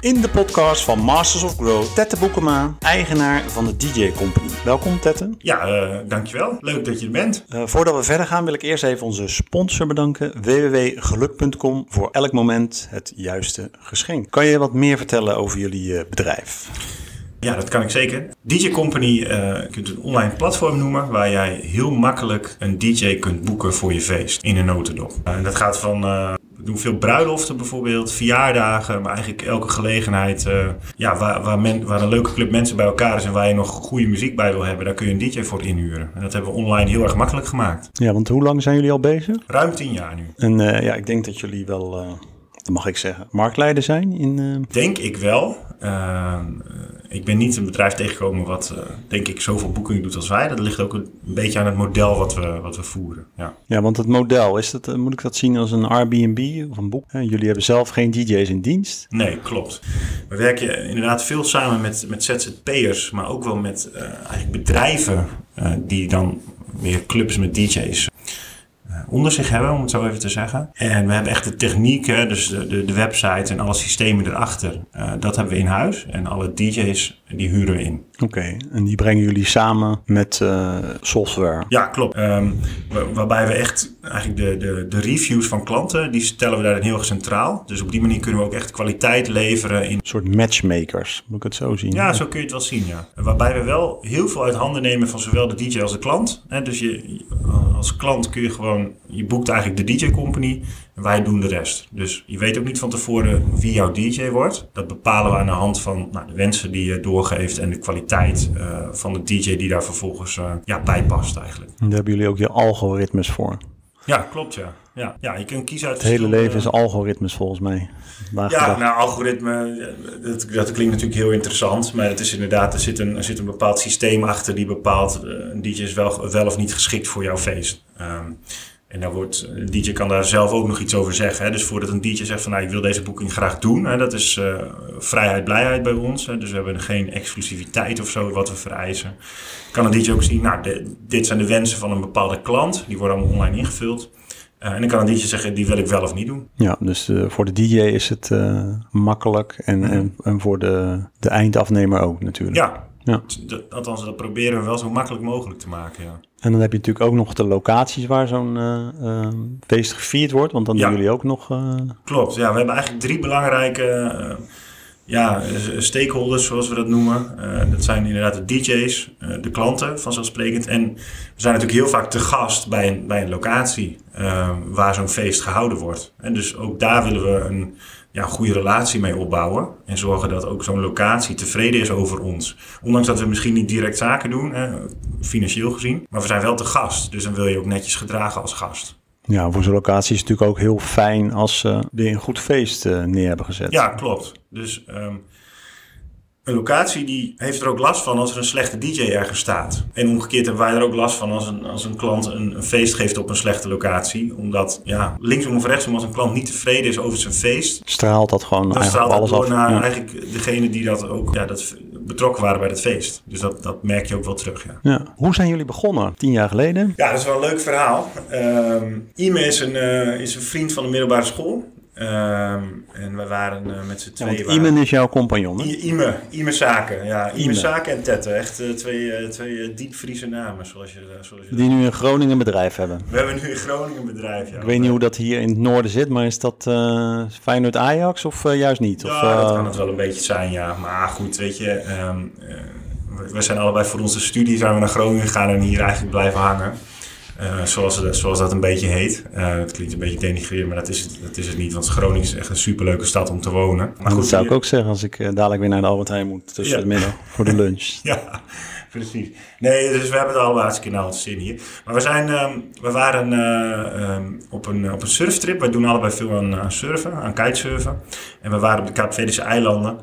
In de podcast van Masters of Grow, Tette Boekema, eigenaar van de DJ Company. Welkom Tette. Ja, uh, dankjewel. Leuk dat je er bent. Uh, voordat we verder gaan wil ik eerst even onze sponsor bedanken, www.geluk.com, voor elk moment het juiste geschenk. Kan je wat meer vertellen over jullie uh, bedrijf? Ja, dat kan ik zeker. DJ Company uh, je kunt een online platform noemen waar jij heel makkelijk een DJ kunt boeken voor je feest in een notendop. Uh, dat gaat van uh, we doen veel bruiloften bijvoorbeeld, verjaardagen, maar eigenlijk elke gelegenheid uh, ja, waar, waar, men, waar een leuke club mensen bij elkaar is en waar je nog goede muziek bij wil hebben, daar kun je een DJ voor inhuren. En dat hebben we online heel erg makkelijk gemaakt. Ja, want hoe lang zijn jullie al bezig? Ruim tien jaar nu. En uh, ja, ik denk dat jullie wel, mag ik zeggen, marktleider zijn in... Denk ik wel. Uh, ik ben niet een bedrijf tegengekomen wat, uh, denk ik, zoveel boekingen doet als wij. Dat ligt ook een beetje aan het model wat we, wat we voeren. Ja. ja, want het model, is dat, moet ik dat zien als een Airbnb of een boek? Jullie hebben zelf geen DJ's in dienst? Nee, klopt. We werken inderdaad veel samen met, met ZZP'ers, maar ook wel met eigenlijk bedrijven die dan weer clubs met DJ's onder zich hebben, om het zo even te zeggen. En we hebben echt de techniek, hè, dus de, de, de website en alle systemen erachter. Uh, dat hebben we in huis. En alle DJ's, die huren we in. Oké, okay. en die brengen jullie samen met uh, software? Ja, klopt. Um, waarbij we echt eigenlijk de, de, de reviews van klanten, die stellen we daarin heel erg centraal. Dus op die manier kunnen we ook echt kwaliteit leveren. In... Een soort matchmakers, moet ik het zo zien? Ja, zo kun je het wel zien, ja. Waarbij we wel heel veel uit handen nemen van zowel de DJ als de klant. Dus je, als klant kun je gewoon, je boekt eigenlijk de DJ-company en wij doen de rest. Dus je weet ook niet van tevoren wie jouw DJ wordt. Dat bepalen we aan de hand van nou, de wensen die je doorgeeft en de kwaliteit uh, van de DJ die daar vervolgens uh, ja, bij past eigenlijk. En daar hebben jullie ook je algoritmes voor. Ja, klopt ja. Ja, ja je kunt kiezen uit... Het hele leven is algoritmes volgens mij. Ja, nou algoritme, dat, dat klinkt natuurlijk heel interessant. Maar het is inderdaad, er zit een, er zit een bepaald systeem achter die bepaalt... een DJ is wel, wel of niet geschikt voor jouw feest. Um, en daar wordt, een DJ kan daar zelf ook nog iets over zeggen. Hè. Dus voordat een DJ zegt van nou, ik wil deze boeking graag doen. Hè, dat is uh, vrijheid, blijheid bij ons. Hè. Dus we hebben geen exclusiviteit of zo wat we vereisen. Kan een DJ ook zien, nou, de, dit zijn de wensen van een bepaalde klant. Die worden allemaal online ingevuld. Uh, en dan kan een DJ zeggen, die wil ik wel of niet doen. Ja, dus uh, voor de DJ is het makkelijk en, mm. en, en, voor de, de eindafnemer ook natuurlijk. Ja, ja. althans dat proberen we wel zo makkelijk mogelijk te maken, ja. En dan heb je natuurlijk ook nog de locaties waar zo'n uh, feest gevierd wordt, want dan ja. doen jullie ook nog... Uh... Klopt, ja, we hebben eigenlijk drie belangrijke ja, stakeholders, zoals we dat noemen. dat zijn inderdaad de DJ's, de klanten vanzelfsprekend. En we zijn natuurlijk heel vaak te gast bij een, bij een locatie waar zo'n feest gehouden wordt. En dus ook daar willen we een ja, goede relatie mee opbouwen. En zorgen dat ook zo'n locatie tevreden is over ons. Ondanks dat we misschien niet direct zaken doen, financieel gezien. Maar we zijn wel te gast. Dus dan wil je ook netjes gedragen als gast. Ja, voor zo'n locatie is het natuurlijk ook heel fijn als ze weer een goed feest uh, neer hebben gezet. Ja, klopt. Dus um, een locatie die heeft er ook last van als er een slechte DJ ergens staat. En omgekeerd hebben wij er ook last van als een, als een klant een, een feest geeft op een slechte locatie. Omdat ja, linksom of rechtsom, als een klant niet tevreden is over zijn feest. Straalt dat gewoon dan straalt alles dat door naar ja. eigenlijk degene die dat ook ja, dat betrokken waren bij het feest. Dus dat, dat merk je ook wel terug. Ja. ja. Hoe zijn jullie begonnen? Tien jaar geleden? Ja, dat is wel een leuk verhaal. Um, Ime is een, uh, is een vriend van de middelbare school. Um, en we waren uh, met z'n tweeën... Ja, Ime is jouw compagnon, hè? Ime, Ime Zaken. Ja, Ime, Ime. Zaken en Tette. Echt uh, twee, uh, twee diepvriese namen, zoals je, zoals je Die nu in Groningen een bedrijf hebben. We hebben nu in Groningen een bedrijf, ja. Ik weet niet hoe dat hier in het noorden zit, maar is dat Feyenoord Ajax of juist niet? Of, ja, dat kan het wel een beetje zijn, ja. Maar goed, weet je... Um, we zijn allebei voor onze studie zijn we naar Groningen gegaan en hier eigenlijk blijven hangen. Uh, zoals, zoals dat een beetje heet. Uh, het klinkt een beetje denigrerend, maar dat is, het, dat is het niet. Want Groningen is echt een superleuke stad om te wonen. Maar goed, dat zou ik ook zeggen als ik uh, dadelijk weer naar de Albert Heijn moet tussen ja. de middag voor de lunch. ja, precies. Nee, dus we hebben het allemaal hartstikke naar ons zin hier. Maar we, zijn, um, we waren um, op, een, op een surftrip. We doen allebei veel aan, aan surfen, aan kitesurfen. En we waren op de Kaapverdische eilanden.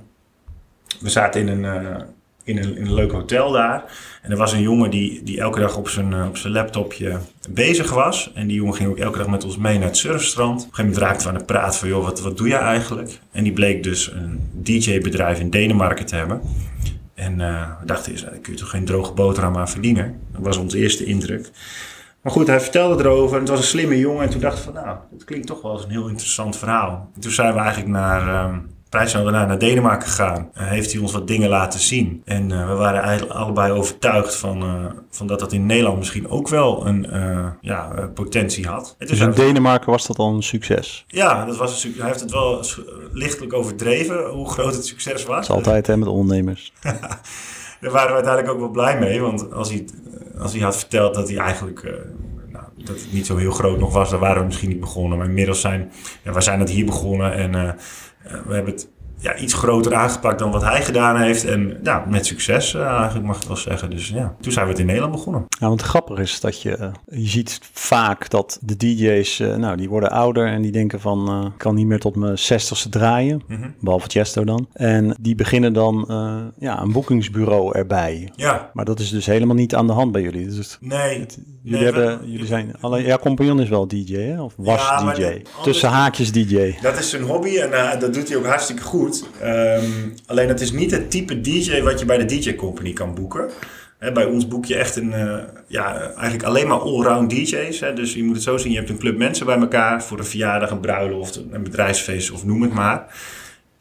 We zaten in een in een, in een leuk hotel daar. En er was een jongen die, die elke dag op zijn, op zijn laptopje bezig was. En die jongen ging ook elke dag met ons mee naar het surfstrand. Op een gegeven moment raakten we aan het praten van, joh, wat, wat doe jij eigenlijk? En die bleek dus een DJ-bedrijf in Denemarken te hebben. En uh, we dachten eerst, daar kun je toch geen droge boterham aan verdienen? Dat was onze eerste indruk. Maar goed, hij vertelde erover. En het was een slimme jongen. En toen dachten we van, nou, dat klinkt toch wel eens een heel interessant verhaal. En toen zijn we eigenlijk naar... Uh, vrij snel daarna naar Denemarken gegaan. Uh, heeft hij ons wat dingen laten zien. En uh, we waren eigenlijk allebei overtuigd van, uh, van dat dat in Nederland misschien ook wel een ja, potentie had. dus in Denemarken was dat al een succes? Ja, dat was een hij heeft het wel lichtelijk overdreven hoe groot het succes was. Dat is altijd hè, met ondernemers. Daar waren we uiteindelijk ook wel blij mee. Want als hij, als hij had verteld dat hij eigenlijk nou, dat het niet zo heel groot nog was, dan waren we misschien niet begonnen. Maar inmiddels zijn, ja, we zijn het hier begonnen en uh, we hebben het ja, iets groter aangepakt dan wat hij gedaan heeft. En ja, met succes uh, eigenlijk mag ik wel zeggen. Dus ja, toen zijn we het in Nederland begonnen. Ja, want grappig is dat je, uh, je ziet vaak dat de DJ's, uh, nou die worden ouder en die denken van, ik kan niet meer tot mijn zestigste draaien. Mm -hmm. Behalve Chesto dan. En die beginnen dan ja, een boekingsbureau erbij. Ja. Maar dat is dus helemaal niet aan de hand bij jullie. Dus nee. Het, jullie, nee, hebben, we, jullie zijn, alle, ja, compagnon is wel DJ hè? Of was ja, DJ. Tussen haakjes DJ. Dat is zijn hobby en dat doet hij ook hartstikke goed. Um, alleen het is niet het type DJ wat je bij de DJ Company kan boeken. Bij ons boek je echt een, uh, ja, eigenlijk alleen maar allround DJ's. Dus je moet het zo zien, je hebt een club mensen bij elkaar voor een verjaardag, een bruiloft, een bedrijfsfeest of noem het maar.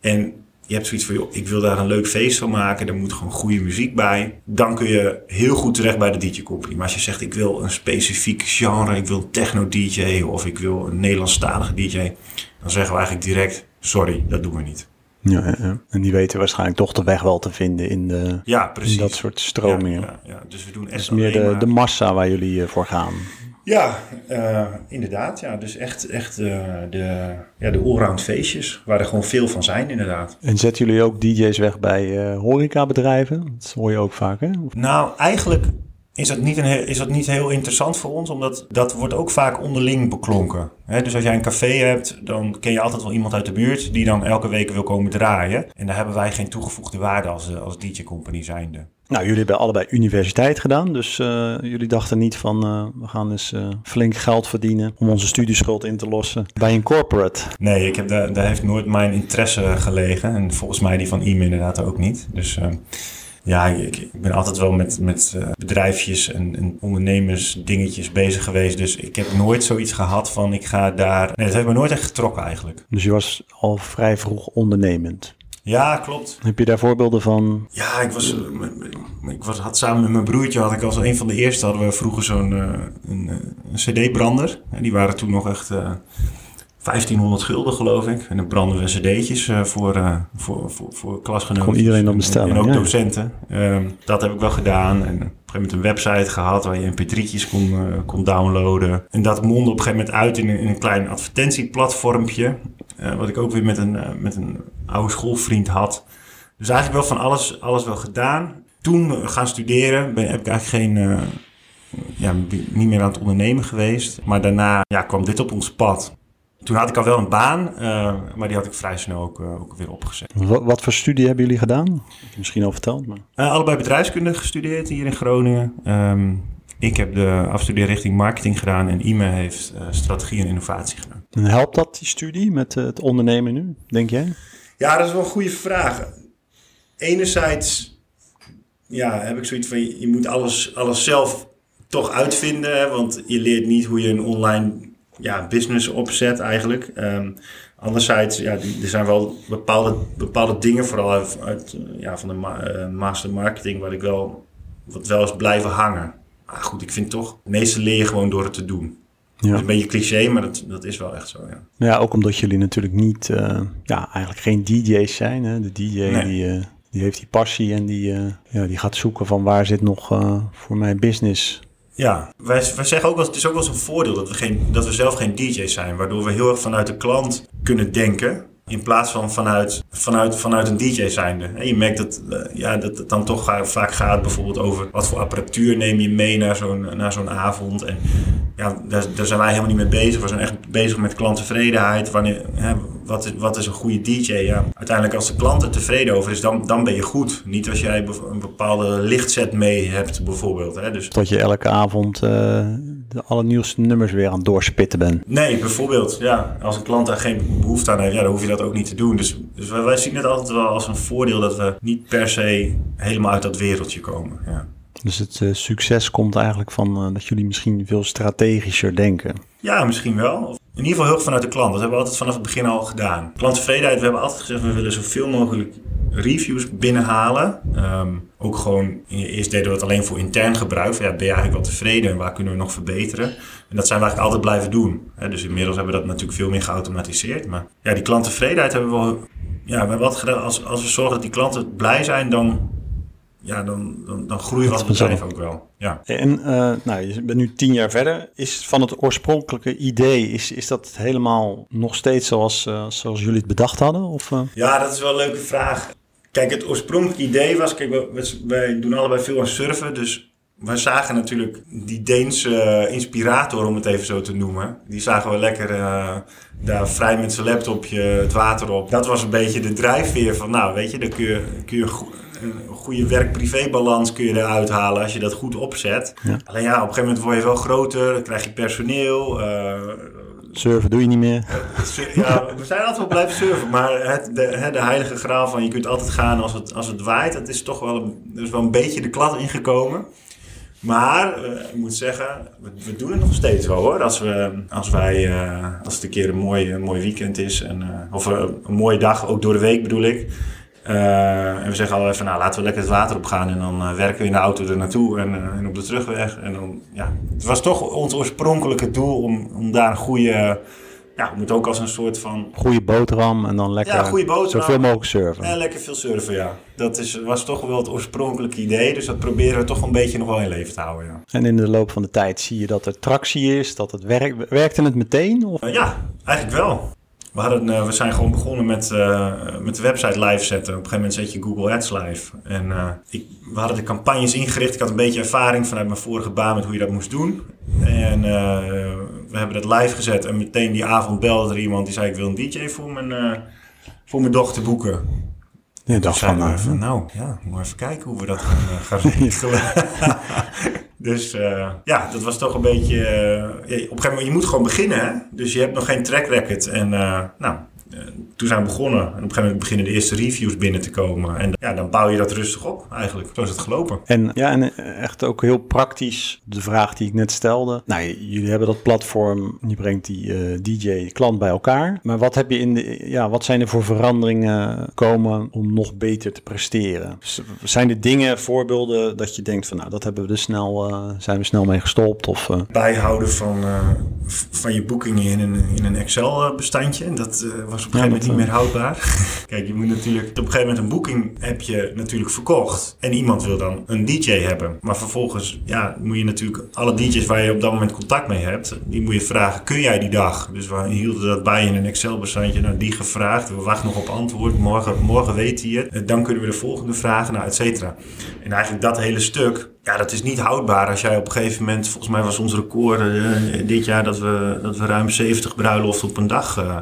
En je hebt zoiets van, joh, ik wil daar een leuk feest van maken, er moet gewoon goede muziek bij. Dan kun je heel goed terecht bij de DJ Company. Maar als je zegt, ik wil een specifiek genre, ik wil techno DJ of ik wil een Nederlandstalige DJ, dan zeggen we eigenlijk direct, sorry, dat doen we niet. Ja, en die weten waarschijnlijk toch de weg wel te vinden in, de, ja, precies. in dat soort stromingen. Ja, ja, Dus we doen echt meer de, maar... de massa waar jullie uh, voor gaan. Ja, uh, inderdaad. Ja. Dus echt, echt uh, de, ja, de allround feestjes, waar er gewoon veel van zijn, inderdaad. En zetten jullie ook DJ's weg bij uh, horecabedrijven? Dat hoor je ook vaak, hè? Nou, eigenlijk is dat, niet een, is dat niet heel interessant voor ons, omdat dat wordt ook vaak onderling beklonken. He, dus als jij een café hebt, dan ken je altijd wel iemand uit de buurt die dan elke week wil komen draaien. En daar hebben wij geen toegevoegde waarde als, als DJ-company zijnde. Nou, jullie hebben allebei universiteit gedaan, dus uh, jullie dachten niet van uh, we gaan eens uh, flink geld verdienen om onze studieschuld in te lossen bij een corporate. Nee, ik heb daar, daar heeft nooit mijn interesse gelegen en volgens mij die van IME inderdaad ook niet. Dus ja, ik, ik, ben altijd wel met, met uh, bedrijfjes en, en ondernemersdingetjes bezig geweest. Dus ik heb nooit zoiets gehad van ik ga daar... Nee, dat heeft me nooit echt getrokken eigenlijk. Dus je was al vrij vroeg ondernemend? Ja, klopt. Heb je daar voorbeelden van? Ja, ik was, ik was had samen met mijn broertje, had ik als een van de eerste, hadden we vroeger zo'n uh, een, een cd-brander. Die waren toen nog echt... Uh, 1500 gulden, geloof ik. En dan branden we cd'tjes uh, voor, uh, voor, voor, voor klasgenoten. Kon iedereen dan bestellen. En, en ook ja. docenten. Um, dat heb ik wel gedaan. En op een gegeven moment een website gehad waar je mp3'tjes kon, uh, kon downloaden. En dat mondde op een gegeven moment uit in een, in een klein advertentieplatformpje. wat ik ook weer met een, met een oude schoolvriend had. Dus eigenlijk wel van alles, alles wel gedaan. Toen gaan studeren ben, heb ik eigenlijk geen... ja, niet meer aan het ondernemen geweest. Maar daarna ja, kwam dit op ons pad. Toen had ik al wel een baan, uh, maar die had ik vrij snel ook, uh, ook weer opgezet. Wat, wat, voor studie hebben jullie gedaan? Misschien al verteld. Maar... Uh, allebei bedrijfskunde gestudeerd hier in Groningen. Um, ik heb de afstudeerrichting marketing gedaan en Ime heeft strategie en innovatie gedaan. En helpt dat, die studie, met het ondernemen nu, denk jij? Ja, dat is wel een goede vraag. Enerzijds ja, heb ik zoiets van, je moet alles, alles zelf toch uitvinden. Want je leert niet hoe je een online ja, business opzet eigenlijk. Um, anderzijds, ja, er zijn wel bepaalde, bepaalde dingen, vooral uit, uit ja, van de ma uh, master marketing, waar ik wel, wat wel eens blijven hangen. Maar goed, ik vind toch, het meeste leer je gewoon door het te doen. Ja. Dat is een beetje cliché, maar dat, dat is wel echt zo, ja. Ja, ook omdat jullie natuurlijk niet, uh, ja, eigenlijk geen DJ's zijn. Hè? De DJ nee. die, uh, die heeft die passie en die, ja, die gaat zoeken van waar zit nog voor mijn business ja, wij, wij zeggen ook wel, het is ook wel eens een voordeel dat we, geen, dat we zelf geen DJ's zijn. Waardoor we heel erg vanuit de klant kunnen denken. In plaats van vanuit, vanuit, vanuit een DJ zijnde. En je merkt dat, uh, ja, dat het dan toch vaak gaat bijvoorbeeld over wat voor apparatuur neem je mee naar zo'n, naar zo'n avond. En ja, daar, daar zijn wij helemaal niet mee bezig. We zijn echt bezig met klanttevredenheid. Wanneer, hè, wat, is, wat is een goede DJ? Ja, uiteindelijk als de klant er tevreden over is, dan, dan ben je goed. Niet als jij een bepaalde lichtset mee hebt bijvoorbeeld. Hè. Dus, Tot je elke avond uh, de allernieuwste nummers weer aan het doorspitten bent. Nee, bijvoorbeeld. Ja, als een klant daar geen behoefte aan heeft, ja, dan hoef je dat ook niet te doen. Dus, dus wij, wij zien het altijd wel als een voordeel dat we niet per se helemaal uit dat wereldje komen. Ja. Dus het uh, succes komt eigenlijk van uh, dat jullie misschien veel strategischer denken. Ja, misschien wel. in ieder geval heel vanuit de klant. Dat hebben we altijd vanaf het begin al gedaan. Klanttevredenheid, we hebben altijd gezegd, we willen zoveel mogelijk reviews binnenhalen. Ehm, ook gewoon, eerst deden we het alleen voor intern gebruik. Ja, ben je eigenlijk wel tevreden en waar kunnen we nog verbeteren? En dat zijn we eigenlijk altijd blijven doen. dus inmiddels hebben we dat natuurlijk veel meer geautomatiseerd. Maar ja, die klanttevredenheid hebben we wel... Ja, we wat gedaan. Als, als we zorgen dat die klanten blij zijn, dan ja, dan, dan, dan groeien we als bedrijf ook wel. Ja. En uh, nou, je bent nu tien jaar verder. Is van het oorspronkelijke idee, is, is dat helemaal nog steeds zoals, uh, zoals jullie het bedacht hadden? Of, uh? Ja, dat is wel een leuke vraag. Kijk, het oorspronkelijke idee was, kijk, wij, wij doen allebei veel aan surfen, dus wij zagen natuurlijk die Deense inspirator, om het even zo te noemen. Die zagen we lekker uh, daar vrij met zijn laptopje het water op. Dat was een beetje de drijfveer van, nou weet je, dan kun je, kun je een goede werk-privé-balans kun je eruit halen als je dat goed opzet. Alleen ja, op een gegeven moment word je wel groter, dan krijg je personeel. Uh, surfen doe je niet meer. ja, we zijn altijd wel blijven surfen, maar het, de, de heilige graal van je kunt altijd gaan als het, als het waait, dat is toch wel een, is wel een beetje de klad ingekomen. Maar uh, ik moet zeggen, we, doen het nog steeds wel hoor. Als, we, als, wij, uh, als het een keer een mooi, mooi weekend is, en, uh, of een mooie dag, ook door de week bedoel ik. Uh, en we zeggen al even, nou laten we lekker het water op gaan en dan uh, werken we in de auto er naartoe en, uh, en op de terugweg. En dan, ja, het was toch ons oorspronkelijke doel om, om daar een goede, ja, om het ook als een soort van... Goede boterham en dan lekker ja, goede boterham. zoveel mogelijk surfen. Ja, lekker veel surfen, ja. Dat is, was toch wel het oorspronkelijke idee, dus dat proberen we toch een beetje nog wel in leven te houden, ja. En in de loop van de tijd zie je dat er tractie is, dat het werkt. Werkte het meteen? Of? ja, eigenlijk wel. We, uh, we zijn gewoon begonnen met, uh, met de website live zetten. Op een gegeven moment zet je Google Ads live. En uh, ik, we hadden de campagnes ingericht. Ik had een beetje ervaring vanuit mijn vorige baan met hoe je dat moest doen. En we hebben dat live gezet. En meteen die avond belde er iemand die zei: Ik wil een DJ voor mijn, voor mijn dochter boeken. Ja, dacht van, van, nou ja, moet even kijken hoe we dat gaan, gaan regelen. Dus uh, ja, dat was toch een beetje. Uh, op een gegeven moment, je moet gewoon beginnen. Hè? Dus je hebt nog geen track record. En uh, nou, eh, toen zijn we begonnen. En op een gegeven moment beginnen de eerste reviews binnen te komen. En ja, dan bouw je dat rustig op eigenlijk. Zo is het gelopen. En ja, en echt ook heel praktisch de vraag die ik net stelde. Nou, jullie hebben dat platform. Je brengt die uh, DJ-klant bij elkaar. Maar wat heb je in de, ja, wat zijn er voor veranderingen komen om nog beter te presteren? Zijn er dingen, voorbeelden dat je denkt van nou, dat hebben we dus snel, uh, zijn we snel mee gestopt? Of, uh... Bijhouden van, van je boekingen in een, in een Excel-bestandje. Dat was op een gegeven moment niet meer houdbaar. Kijk, je moet natuurlijk... Op een gegeven moment een boeking heb je natuurlijk verkocht. En iemand wil dan een DJ hebben. Maar vervolgens ja, moet je natuurlijk... Alle DJ's waar je op dat moment contact mee hebt... Die moet je vragen, kun jij die dag? Dus we hielden dat bij in een Excel-bestandje. Nou, die gevraagd. We wachten nog op antwoord. Morgen, morgen weet hij het. Eh, dan kunnen we de volgende vragen, nou, et cetera. En eigenlijk dat hele stuk... Ja, dat is niet houdbaar als jij op een gegeven moment... Volgens mij was ons record uh, dit jaar dat we, dat we ruim 70 bruiloften op een dag uh,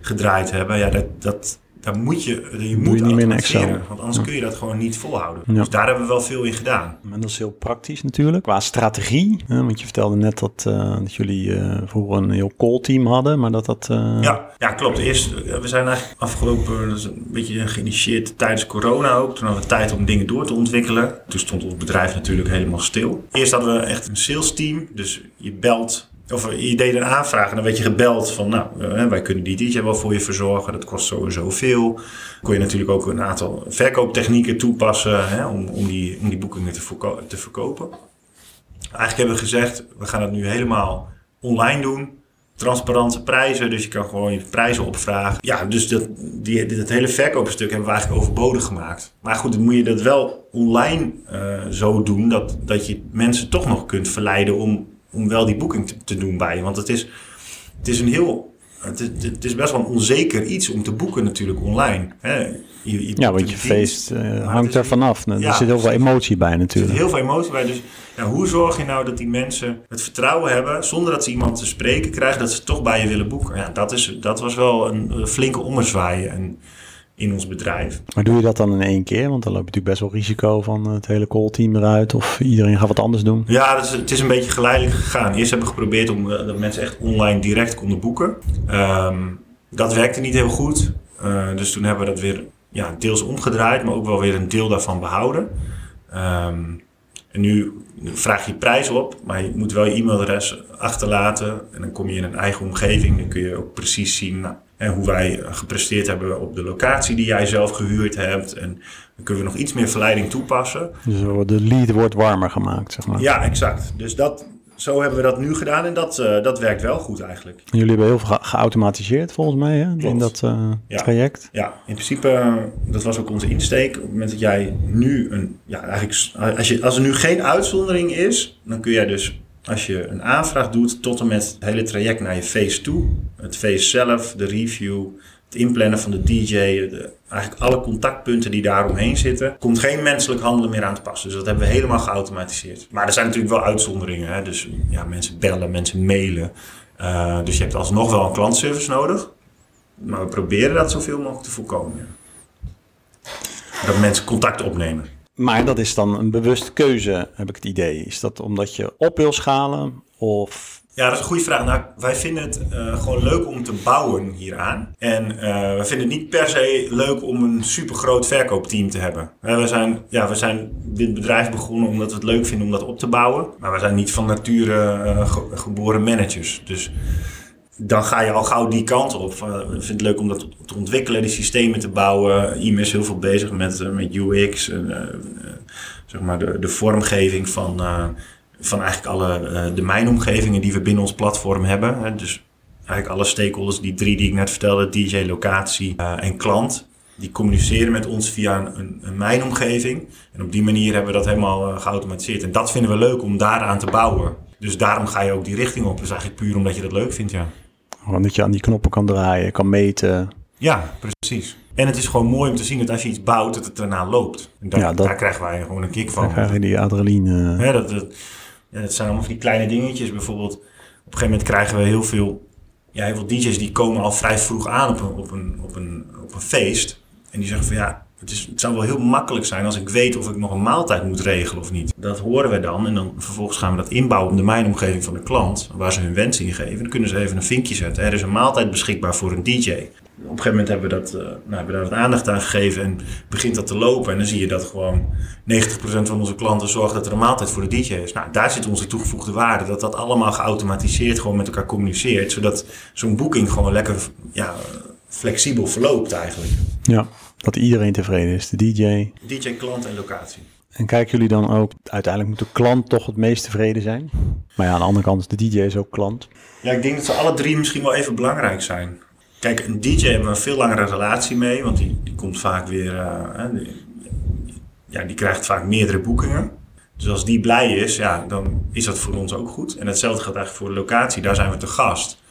gedraaid hebben. Ja, dat, dat, daar moet je, je moet je niet meer in Excel. Want anders kun je dat gewoon niet volhouden. Ja. Dus daar hebben we wel veel in gedaan. En dat is heel praktisch natuurlijk. Qua strategie. Hè, want je vertelde net dat, uh, dat jullie uh, vroeger een heel call team hadden. Maar dat dat... Uh... Ja, ja, klopt. Eerst, we zijn eigenlijk afgelopen, dat is een beetje geïnitieerd tijdens corona ook. Toen hadden we tijd om dingen door te ontwikkelen. Toen stond ons bedrijf natuurlijk helemaal stil. Eerst hadden we echt een sales team. Dus je belt of je deed een aanvraag en dan werd je gebeld van, nou, uh, wij kunnen die DJ wel voor je verzorgen. Dat kost sowieso veel. Kon je natuurlijk ook een aantal verkooptechnieken toepassen hè, om, om, die, om die boekingen te, te verkopen. Eigenlijk hebben we gezegd, we gaan het nu helemaal online doen. Transparante prijzen, dus je kan gewoon je prijzen opvragen. Ja, dus dat, die, dat hele verkoopstuk hebben we eigenlijk overbodig gemaakt. Maar goed, dan moet je dat wel online uh, zo doen dat, dat je mensen toch nog kunt verleiden om om wel die boeking te, te, doen bij je. Want het is, het is een heel. Het is, het is, best wel een onzeker iets om te boeken natuurlijk online. Hè? Je, je ja, want je feest uh, hangt er vanaf. Er ja, zit heel veel emotie bij natuurlijk. Er zit heel veel emotie bij. Dus ja, hoe zorg je nou dat die mensen het vertrouwen hebben... zonder dat ze iemand te spreken krijgen... dat ze toch bij je willen boeken? Ja, dat, is, dat was wel een flinke ommezwaai. En in ons bedrijf. Maar doe je dat dan in één keer? Want dan loop je natuurlijk best wel risico van het hele call team eruit of iedereen gaat wat anders doen. Ja, is, het is een beetje geleidelijk gegaan. Eerst hebben we geprobeerd om uh, dat mensen echt online direct konden boeken. Um, dat werkte niet heel goed. Uh, dus toen hebben we dat weer ja, deels omgedraaid, maar ook wel weer een deel daarvan behouden. Um, En nu vraag je prijs op, maar je moet wel je e-mailadres achterlaten. En dan kom je in een eigen omgeving. Dan kun je ook precies zien nou, hoe wij gepresteerd hebben op de locatie die jij zelf gehuurd hebt. En dan kunnen we nog iets meer verleiding toepassen. Dus de lead wordt warmer gemaakt, zeg maar. Ja, exact. Dus dat, zo hebben we dat nu gedaan en dat, uh, dat werkt wel goed eigenlijk. Jullie hebben heel veel geautomatiseerd volgens mij hè? in dat uh, ja. traject. Ja, in principe, uh, dat was ook onze insteek. Op het moment dat jij nu een, ja eigenlijk, als, je, als er nu geen uitzondering is, dan kun jij dus als je een aanvraag doet tot en met het hele traject naar je face toe, het face zelf, de review, het inplannen van de DJ, de, eigenlijk alle contactpunten die daaromheen zitten, komt geen menselijk handelen meer aan te passen. Dus dat hebben we helemaal geautomatiseerd. Maar er zijn natuurlijk wel uitzonderingen. Hè? Dus ja, mensen bellen, mensen mailen. Uh, dus je hebt alsnog wel een klantservice nodig. Maar we proberen dat zoveel mogelijk te voorkomen. Dat mensen contact opnemen. Maar dat is dan een bewuste keuze, heb ik het idee. Is dat omdat je op wil schalen of ja, dat is een goede vraag. Nou, wij vinden het uh, gewoon leuk om te bouwen hieraan. En uh, we vinden het niet per se leuk om een super groot verkoopteam te hebben. Uh, we, zijn, ja, we zijn dit bedrijf begonnen omdat we het leuk vinden om dat op te bouwen. Maar we zijn niet van nature ge geboren managers. Dus dan ga je al gauw die kant op. we vinden het leuk om dat te ontwikkelen, die systemen te bouwen. IME is heel veel bezig met, met UX, zeg maar de, de vormgeving van van eigenlijk alle de mijnomgevingen die we binnen ons platform hebben. Dus eigenlijk alle stakeholders, die drie die ik net vertelde, DJ, locatie en klant, die communiceren met ons via een, een mijnomgeving. En op die manier hebben we dat helemaal geautomatiseerd. En dat vinden we leuk om daaraan te bouwen. Dus daarom ga je ook die richting op. Dus eigenlijk puur omdat je dat leuk vindt, ja. Omdat je aan die knoppen kan draaien, kan meten. Ja, precies. En het is gewoon mooi om te zien dat als je iets bouwt, dat het daarna loopt. En daar, ja, dat, daar krijgen wij gewoon een kick van. Daar krijg je die adrenaline. Ja, dat, dat, dat zijn allemaal van die kleine dingetjes. Bijvoorbeeld, op een gegeven moment krijgen we heel veel, ja, heel veel DJ's die komen al vrij vroeg aan op een, op een, op een, op een feest. En die zeggen van ja, het, zou wel heel makkelijk zijn als ik weet of ik nog een maaltijd moet regelen of niet. Dat horen we dan en dan vervolgens gaan we dat inbouwen op de mijnomgeving van de klant, waar ze hun wens in geven. Dan kunnen ze even een vinkje zetten. Er is een maaltijd beschikbaar voor een DJ op een gegeven moment hebben we, dat, uh, nou, hebben we daar wat aandacht aan gegeven en begint dat te lopen. En dan zie je dat gewoon 90% van onze klanten zorgen dat er een maaltijd voor de DJ is. Nou, daar zit onze toegevoegde waarde. Dat dat allemaal geautomatiseerd gewoon met elkaar communiceert. Zodat zo'n boeking gewoon lekker ja, flexibel verloopt eigenlijk. Ja, dat iedereen tevreden is. De DJ. DJ, klant en locatie. En kijken jullie dan ook, uiteindelijk moet de klant toch het meest tevreden zijn? Maar ja, aan de andere kant is de DJ is ook klant. Ja, ik denk dat ze alle drie misschien wel even belangrijk zijn. Kijk, een DJ hebben we een veel langere relatie mee, want die, die komt vaak weer, uh, die, ja, die krijgt vaak meerdere boekingen. Dus als die blij is, ja, dan is dat voor ons ook goed. En hetzelfde gaat eigenlijk voor de locatie, daar zijn we te gast.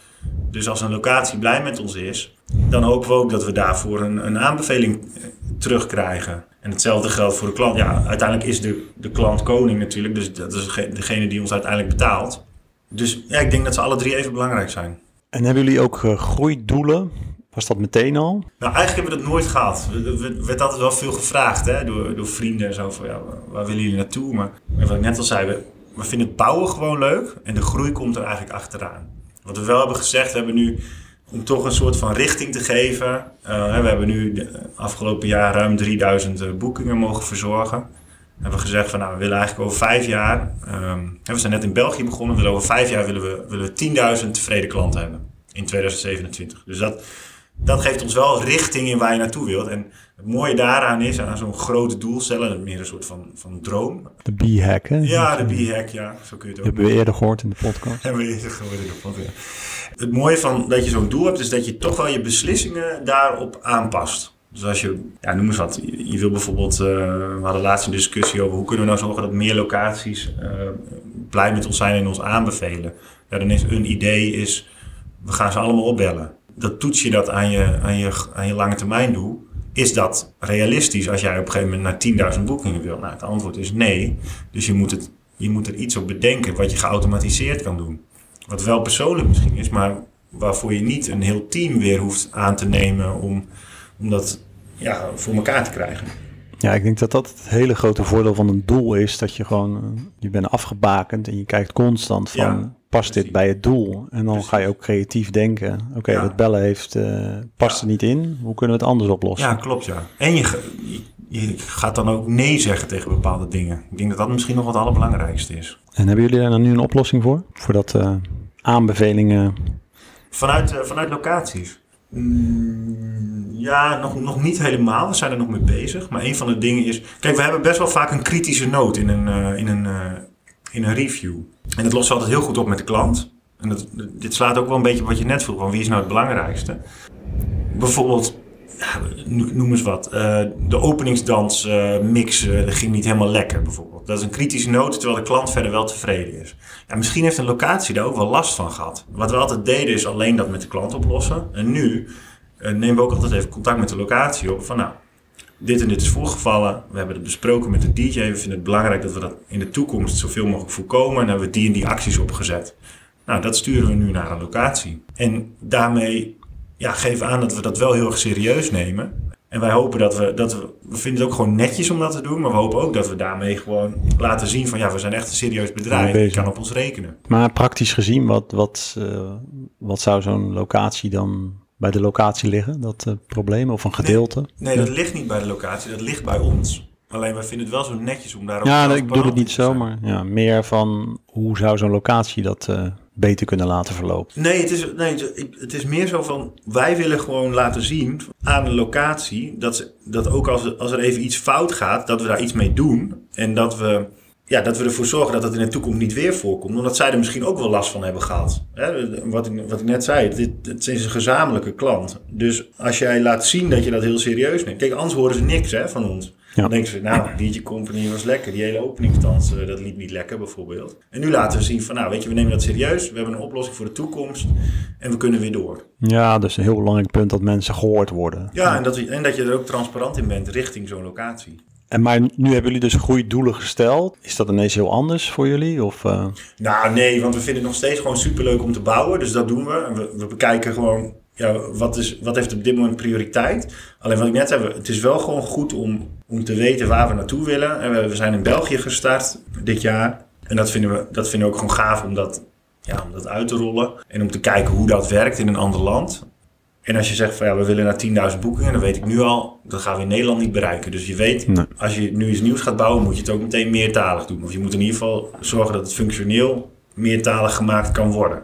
Dus als een locatie blij met ons is, dan hopen we ook dat we daarvoor een, een aanbeveling eh, terugkrijgen. En hetzelfde geldt voor de klant. Ja, uiteindelijk is de, de klant koning natuurlijk, dus dat is degene die ons uiteindelijk betaalt. Dus ja, ik denk dat ze alle drie even belangrijk zijn. En hebben jullie ook uh, groeidoelen? Was dat meteen al? Nou, eigenlijk hebben we dat nooit gehad. Er werd altijd wel veel gevraagd hè, door, door vrienden en zo van ja, waar willen jullie naartoe? Maar wat ik net al zei, we, we vinden het bouwen gewoon leuk en de groei komt er eigenlijk achteraan. Wat we wel hebben gezegd, we hebben nu om toch een soort van richting te geven. Uh, we hebben nu de afgelopen jaar ruim 3000 uh, boekingen mogen verzorgen. We hebben gezegd van nou, we willen eigenlijk over vijf jaar, um, we zijn net in België begonnen, willen over vijf jaar willen we, willen we 10.000 tevreden klanten hebben in 2027. Dus dat, dat geeft ons wel richting in waar je naartoe wilt. En het mooie daaraan is, aan zo'n grote doelstellen, meer een soort van, van droom. De B-hack, hè? Ja, de B-hack, ja. Zo kun je het ook Hebben we eerder gehoord in de podcast. Hebben we eerder gehoord in de podcast. Het mooie van dat je zo'n doel hebt, is dat je toch wel je beslissingen daarop aanpast. Dus als je, ja, noem eens wat, je wil bijvoorbeeld, uh, we hadden laatst een discussie over hoe kunnen we nou zorgen dat meer locaties uh, blij met ons zijn en ons aanbevelen. Ja, dan is een idee, is, we gaan ze allemaal opbellen. Dat toets je dat aan je, aan je, aan je lange termijn doel. Is dat realistisch als jij op een gegeven moment naar 10.000 boekingen wil? Nou, het antwoord is nee. Dus je moet, het, je moet er iets op bedenken wat je geautomatiseerd kan doen. Wat wel persoonlijk misschien is, maar waarvoor je niet een heel team weer hoeft aan te nemen om om dat ja, voor elkaar te krijgen. Ja, ik denk dat dat het hele grote voordeel van een doel is. Dat je gewoon, je bent afgebakend en je kijkt constant van, ja, past dit bij het doel? En dan ga je ook creatief denken. Oké, okay, ja. dat bellen heeft, uh, past er niet in. Hoe kunnen we het anders oplossen? Ja, klopt ja. En je, je gaat dan ook nee zeggen tegen bepaalde dingen. Ik denk dat dat misschien nog wat het allerbelangrijkste is. En hebben jullie daar dan nu een oplossing voor? Voor dat uh, aanbevelingen? Vanuit, uh, vanuit locaties? Mm, ja, nog, nog niet helemaal. We zijn er nog mee bezig. Maar een van de dingen is... Kijk, we hebben best wel vaak een kritische noot in een, in een, in een review. En dat lost altijd heel goed op met de klant. En dat, dit slaat ook wel een beetje op wat je net vroeg. Van wie is nou het belangrijkste? Bijvoorbeeld noem eens wat. Uh, de openingsdans uh, mix uh, ging niet helemaal lekker bijvoorbeeld. Dat is een kritische noot, terwijl de klant verder wel tevreden is. Ja, misschien heeft een locatie daar ook wel last van gehad. Wat we altijd deden is alleen dat met de klant oplossen. En nu nemen we ook altijd even contact met de locatie op. Van nou, dit en dit is voorgevallen. We hebben het besproken met de DJ. We vinden het belangrijk dat we dat in de toekomst zoveel mogelijk voorkomen. En hebben we die en die acties opgezet. Nou, dat sturen we nu naar een locatie. En daarmee ja, geven aan dat we dat wel heel erg serieus nemen. En wij hopen dat we, dat we, we vinden het ook gewoon netjes om dat te doen, maar we hopen ook dat we daarmee gewoon laten zien van ja, we zijn echt een serieus bedrijf, je kan op ons rekenen. Maar praktisch gezien, wat, wat, uh, wat zou zo'n locatie dan bij de locatie liggen, dat uh, probleem of een gedeelte? Nee, nee, dat ligt niet bij de locatie, dat ligt bij ons. Alleen wij vinden het wel zo netjes om daarop Ja, ik bedoel het niet zo, maar ja, meer van hoe zou zo'n locatie dat uh, beter kunnen laten verlopen? Nee het, is, nee, het is meer zo van, wij willen gewoon laten zien aan de locatie, dat, ze, dat ook als, als er even iets fout gaat, dat we daar iets mee doen. En dat we, ja, dat we ervoor zorgen dat dat in de toekomst niet weer voorkomt. Omdat zij er misschien ook wel last van hebben gehad. wat, ik, wat ik net zei, dit, het is een gezamenlijke klant. Dus als jij laat zien dat je dat heel serieus neemt. Kijk, anders horen ze niks hè, van ons. Ja. Dan denken ze, nou, DJ Company was lekker. Die hele openingsdans, uh, dat liep niet lekker bijvoorbeeld. En nu laten we zien van, nou, weet je, we nemen dat serieus. We hebben een oplossing voor de toekomst. En we kunnen weer door. Ja, dus een heel belangrijk punt dat mensen gehoord worden. Ja, En, dat, en dat je er ook transparant in bent richting zo'n locatie. En maar nu hebben jullie dus goede doelen gesteld. Is dat ineens heel anders voor jullie? Of, uh... Nou, nee, want we vinden het nog steeds gewoon superleuk om te bouwen. Dus dat doen we. We, we bekijken gewoon ja, wat, is, wat heeft op dit moment prioriteit? Alleen wat ik net zei, het is wel gewoon goed om, om te weten waar we naartoe willen. En we, we zijn in België gestart dit jaar. En dat vinden we, dat vinden we ook gewoon gaaf om dat, ja, om dat uit te rollen. En om te kijken hoe dat werkt in een ander land. En als je zegt van ja, we willen naar 10.000 boekingen, dan weet ik nu al, dat gaan we in Nederland niet bereiken. Dus je weet, als je nu iets nieuws gaat bouwen, moet je het ook meteen meertalig doen. Of je moet in ieder geval zorgen dat het functioneel meertalig gemaakt kan worden.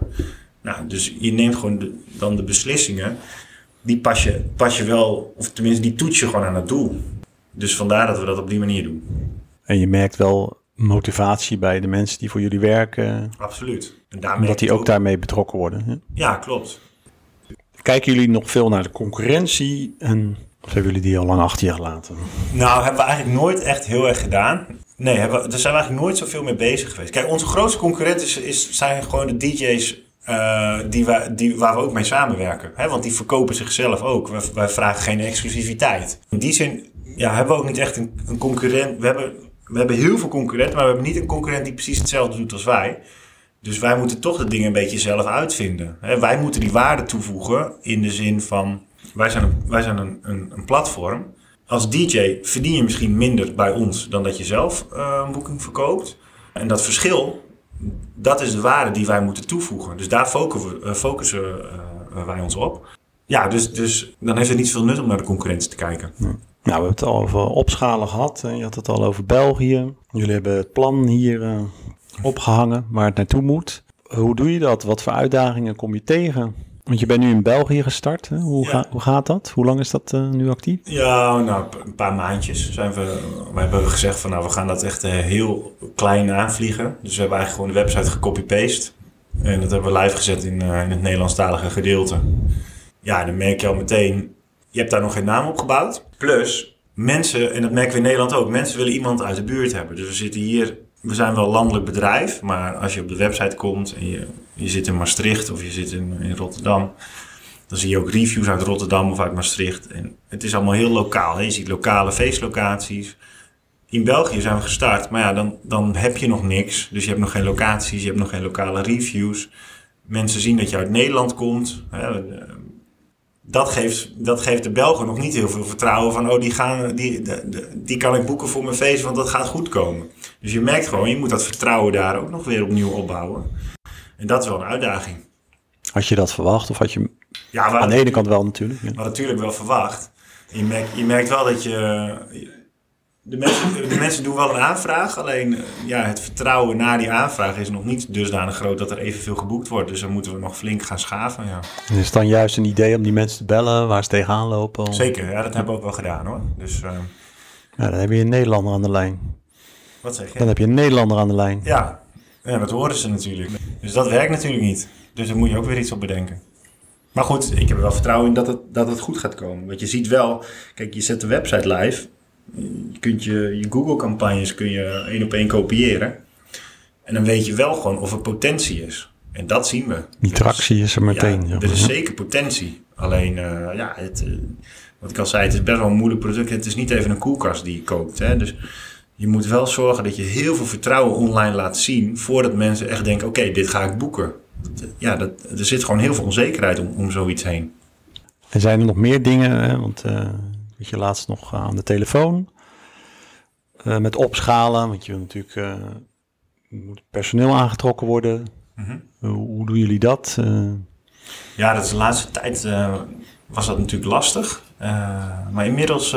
Nou, dus je neemt gewoon de, dan de beslissingen, die pas je, pas je wel, of tenminste die toets je gewoon aan het doel. Dus vandaar dat we dat op die manier doen. En je merkt wel motivatie bij de mensen die voor jullie werken. Absoluut. En daarmee omdat die ook, daarmee betrokken worden. Hè? Ja, klopt. Kijken jullie nog veel naar de concurrentie en of hebben jullie die al lang achter je gelaten? Nou, hebben we eigenlijk nooit echt heel erg gedaan. Nee, hebben we, daar zijn we eigenlijk nooit zoveel mee bezig geweest. Kijk, onze grootste concurrent is, zijn gewoon de DJ's uh, die we, die, waar we ook mee samenwerken. Hè? Want die verkopen zichzelf ook. Wij, wij, vragen geen exclusiviteit. In die zin ja, hebben we ook niet echt een, een, concurrent. We hebben, we hebben heel veel concurrenten, maar we hebben niet een concurrent die precies hetzelfde doet als wij. Dus wij moeten toch de dingen een beetje zelf uitvinden. Wij moeten die waarde toevoegen in de zin van... Wij zijn een, wij zijn een, een, platform. Als DJ verdien je misschien minder bij ons dan dat je zelf uh, een boeking verkoopt. En dat verschil dat is de waarde die wij moeten toevoegen. Dus daar focussen, uh, focussen uh, wij ons op. Ja, dus, dus dan heeft het niet veel nut om naar de concurrentie te kijken. Nou, we hebben het al over opschalen gehad. Je had het al over België. Jullie hebben het plan hier opgehangen waar het naartoe moet. Hoe doe je dat? Wat voor uitdagingen kom je tegen? Want je bent nu in België gestart. Hè? Hoe, hoe gaat dat? Hoe lang is dat uh, nu actief? Ja, nou, een paar maandjes zijn we. We hebben gezegd van nou, we gaan dat echt uh, heel klein aanvliegen. Dus we hebben eigenlijk gewoon de website gecopy-paste. En dat hebben we live gezet in, uh, in het Nederlandstalige gedeelte. Ja, dan merk je al meteen, je hebt daar nog geen naam op gebouwd. Plus, mensen, en dat merken we in Nederland ook, mensen willen iemand uit de buurt hebben. Dus we zitten hier we zijn wel een landelijk bedrijf, maar als je op de website komt en je, je zit in Maastricht of je zit in, in Rotterdam, dan zie je ook reviews uit Rotterdam of uit Maastricht. En het is allemaal heel lokaal. Hè? Je ziet lokale feestlocaties. In België zijn we gestart, maar ja, dan, dan heb je nog niks. Dus je hebt nog geen locaties, je hebt nog geen lokale reviews. Mensen zien dat je uit Nederland komt. Hè? Dat geeft, dat geeft de Belgen nog niet heel veel vertrouwen van, oh, die, gaan, die, die, die kan ik boeken voor mijn feest, want dat gaat goed komen. Dus je merkt gewoon, je moet dat vertrouwen daar ook nog weer opnieuw opbouwen. En dat is wel een uitdaging. Had je dat verwacht? Of had je ja, aan de ene kant wel natuurlijk. Maar natuurlijk wel verwacht. Je merkt, je merkt wel dat je... de mensen, de mensen doen wel een aanvraag, alleen eh, ja, het vertrouwen na die aanvraag is nog niet dusdanig groot dat er evenveel geboekt wordt. Dus dan moeten we nog flink gaan schaven. Ja. Is het dan juist een idee om die mensen te bellen waar ze tegenaan lopen? Zeker, ja, dat hebben we ook wel gedaan hoor. Dus, uh, ja, dan heb je een Nederlander aan de lijn. Wat zeg je? Dan heb je een Nederlander aan de lijn. Ja, ja dat horen ze natuurlijk. Dus dat werkt natuurlijk niet. Dus daar moet je ook weer iets op bedenken. Maar goed, ik heb er wel vertrouwen in dat het, dat het goed gaat komen. Want je ziet wel, kijk, je zet de website live. Je kunt je, je Google-campagnes kun je één op één kopiëren. En dan weet je wel gewoon of er potentie is. En dat zien we. Die tractie is er meteen. Ja, er is zeker potentie. Alleen, uh, ja, het, uh, wat ik al zei, het is best wel een moeilijk product. Het is niet even een koelkast die je koopt. Hè? Dus je moet wel zorgen dat je heel veel vertrouwen online laat zien... voordat mensen echt denken, oké, okay, dit ga ik boeken. Ja, dat, er zit gewoon heel veel onzekerheid om, om zoiets heen. En zijn er nog meer dingen? Hè? Want uh, weet je, laatst nog aan de telefoon... Uh, met opschalen, want je wil natuurlijk uh, moet personeel aangetrokken worden. Mm -hmm. hoe, hoe, doen jullie dat? Ja, dat is de laatste tijd was dat natuurlijk lastig. maar inmiddels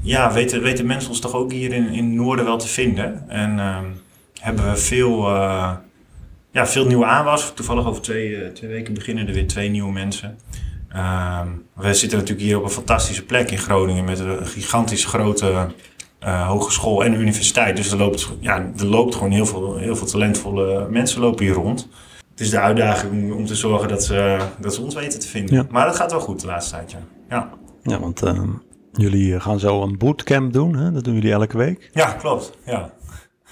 ja, weten, weten mensen ons toch ook hier in, in het noorden wel te vinden. En hebben we veel, ja, veel nieuwe aanwas. Toevallig over twee, twee weken beginnen er weer twee nieuwe mensen. Uh, we zitten natuurlijk hier op een fantastische plek in Groningen met een gigantisch grote uh, hogeschool en universiteit. Dus er loopt, ja, er loopt gewoon heel veel, heel veel talentvolle mensen lopen hier rond. Het is de uitdaging om te zorgen dat ze, dat ze ons weten te vinden. Ja. Maar dat gaat wel goed de laatste tijd, ja. Ja, ja want uh, jullie gaan zo een bootcamp doen, hè? dat doen jullie elke week. Ja, klopt. Ja.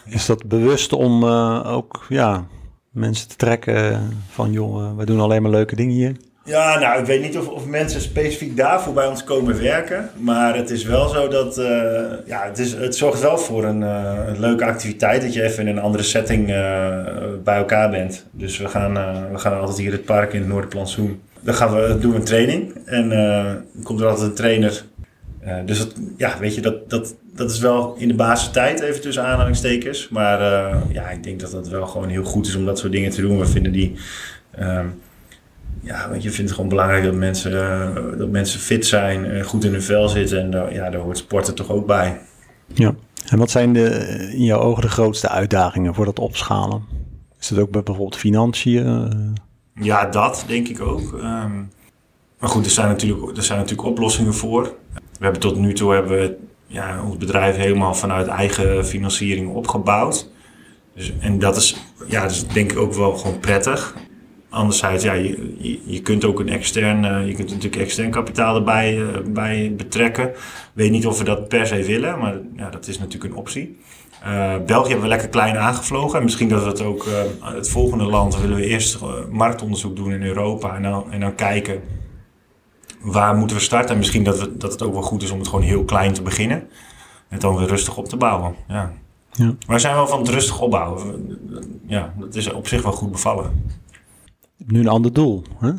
Is dat bewust om uh, ook ja, mensen te trekken van, joh, wij doen alleen maar leuke dingen hier? Ja, nou, ik weet niet of, of mensen specifiek daarvoor bij ons komen werken. Maar het is wel zo dat, uh, ja, het, is, het zorgt wel voor een, uh, een leuke activiteit. Dat je even in een andere setting uh, bij elkaar bent. Dus we gaan, we gaan altijd hier het park in het Noorderplantsoen. Dan gaan we, doen we een training. En dan komt er altijd een trainer. dus dat, ja, weet je, dat, dat, dat is wel in de basis tijd even tussen aanhalingstekens. Maar ja, ik denk dat het wel gewoon heel goed is om dat soort dingen te doen. We vinden die ja, want je vindt het gewoon belangrijk dat mensen, uh, dat mensen fit zijn, en goed in hun vel zitten. En uh, ja, daar hoort sporten toch ook bij. Ja, en wat zijn de, in jouw ogen de grootste uitdagingen voor dat opschalen? Is dat ook bijvoorbeeld financiën? Ja, dat denk ik ook. Um, maar goed, er zijn, natuurlijk, er zijn natuurlijk oplossingen voor. We hebben tot nu toe hebben we ja, ons bedrijf helemaal vanuit eigen financiering opgebouwd. Dus, en dat is, ja, dat is denk ik ook wel gewoon prettig. Anderzijds, ja, je, je, kunt ook een extern, uh, je kunt natuurlijk extern kapitaal erbij uh, bij betrekken. Weet niet of we dat per se willen, maar ja, dat is natuurlijk een optie. Uh, België hebben we lekker klein aangevlogen. En misschien dat we het ook, het volgende land willen we eerst marktonderzoek doen in Europa. En dan, en dan kijken waar moeten we starten. En misschien dat, we, dat het ook wel goed is om het gewoon heel klein te beginnen. En dan weer rustig op te bouwen. Ja. Ja. Wij zijn wel van het rustig opbouwen. Ja, dat is op zich wel goed bevallen nu een ander doel. Hè?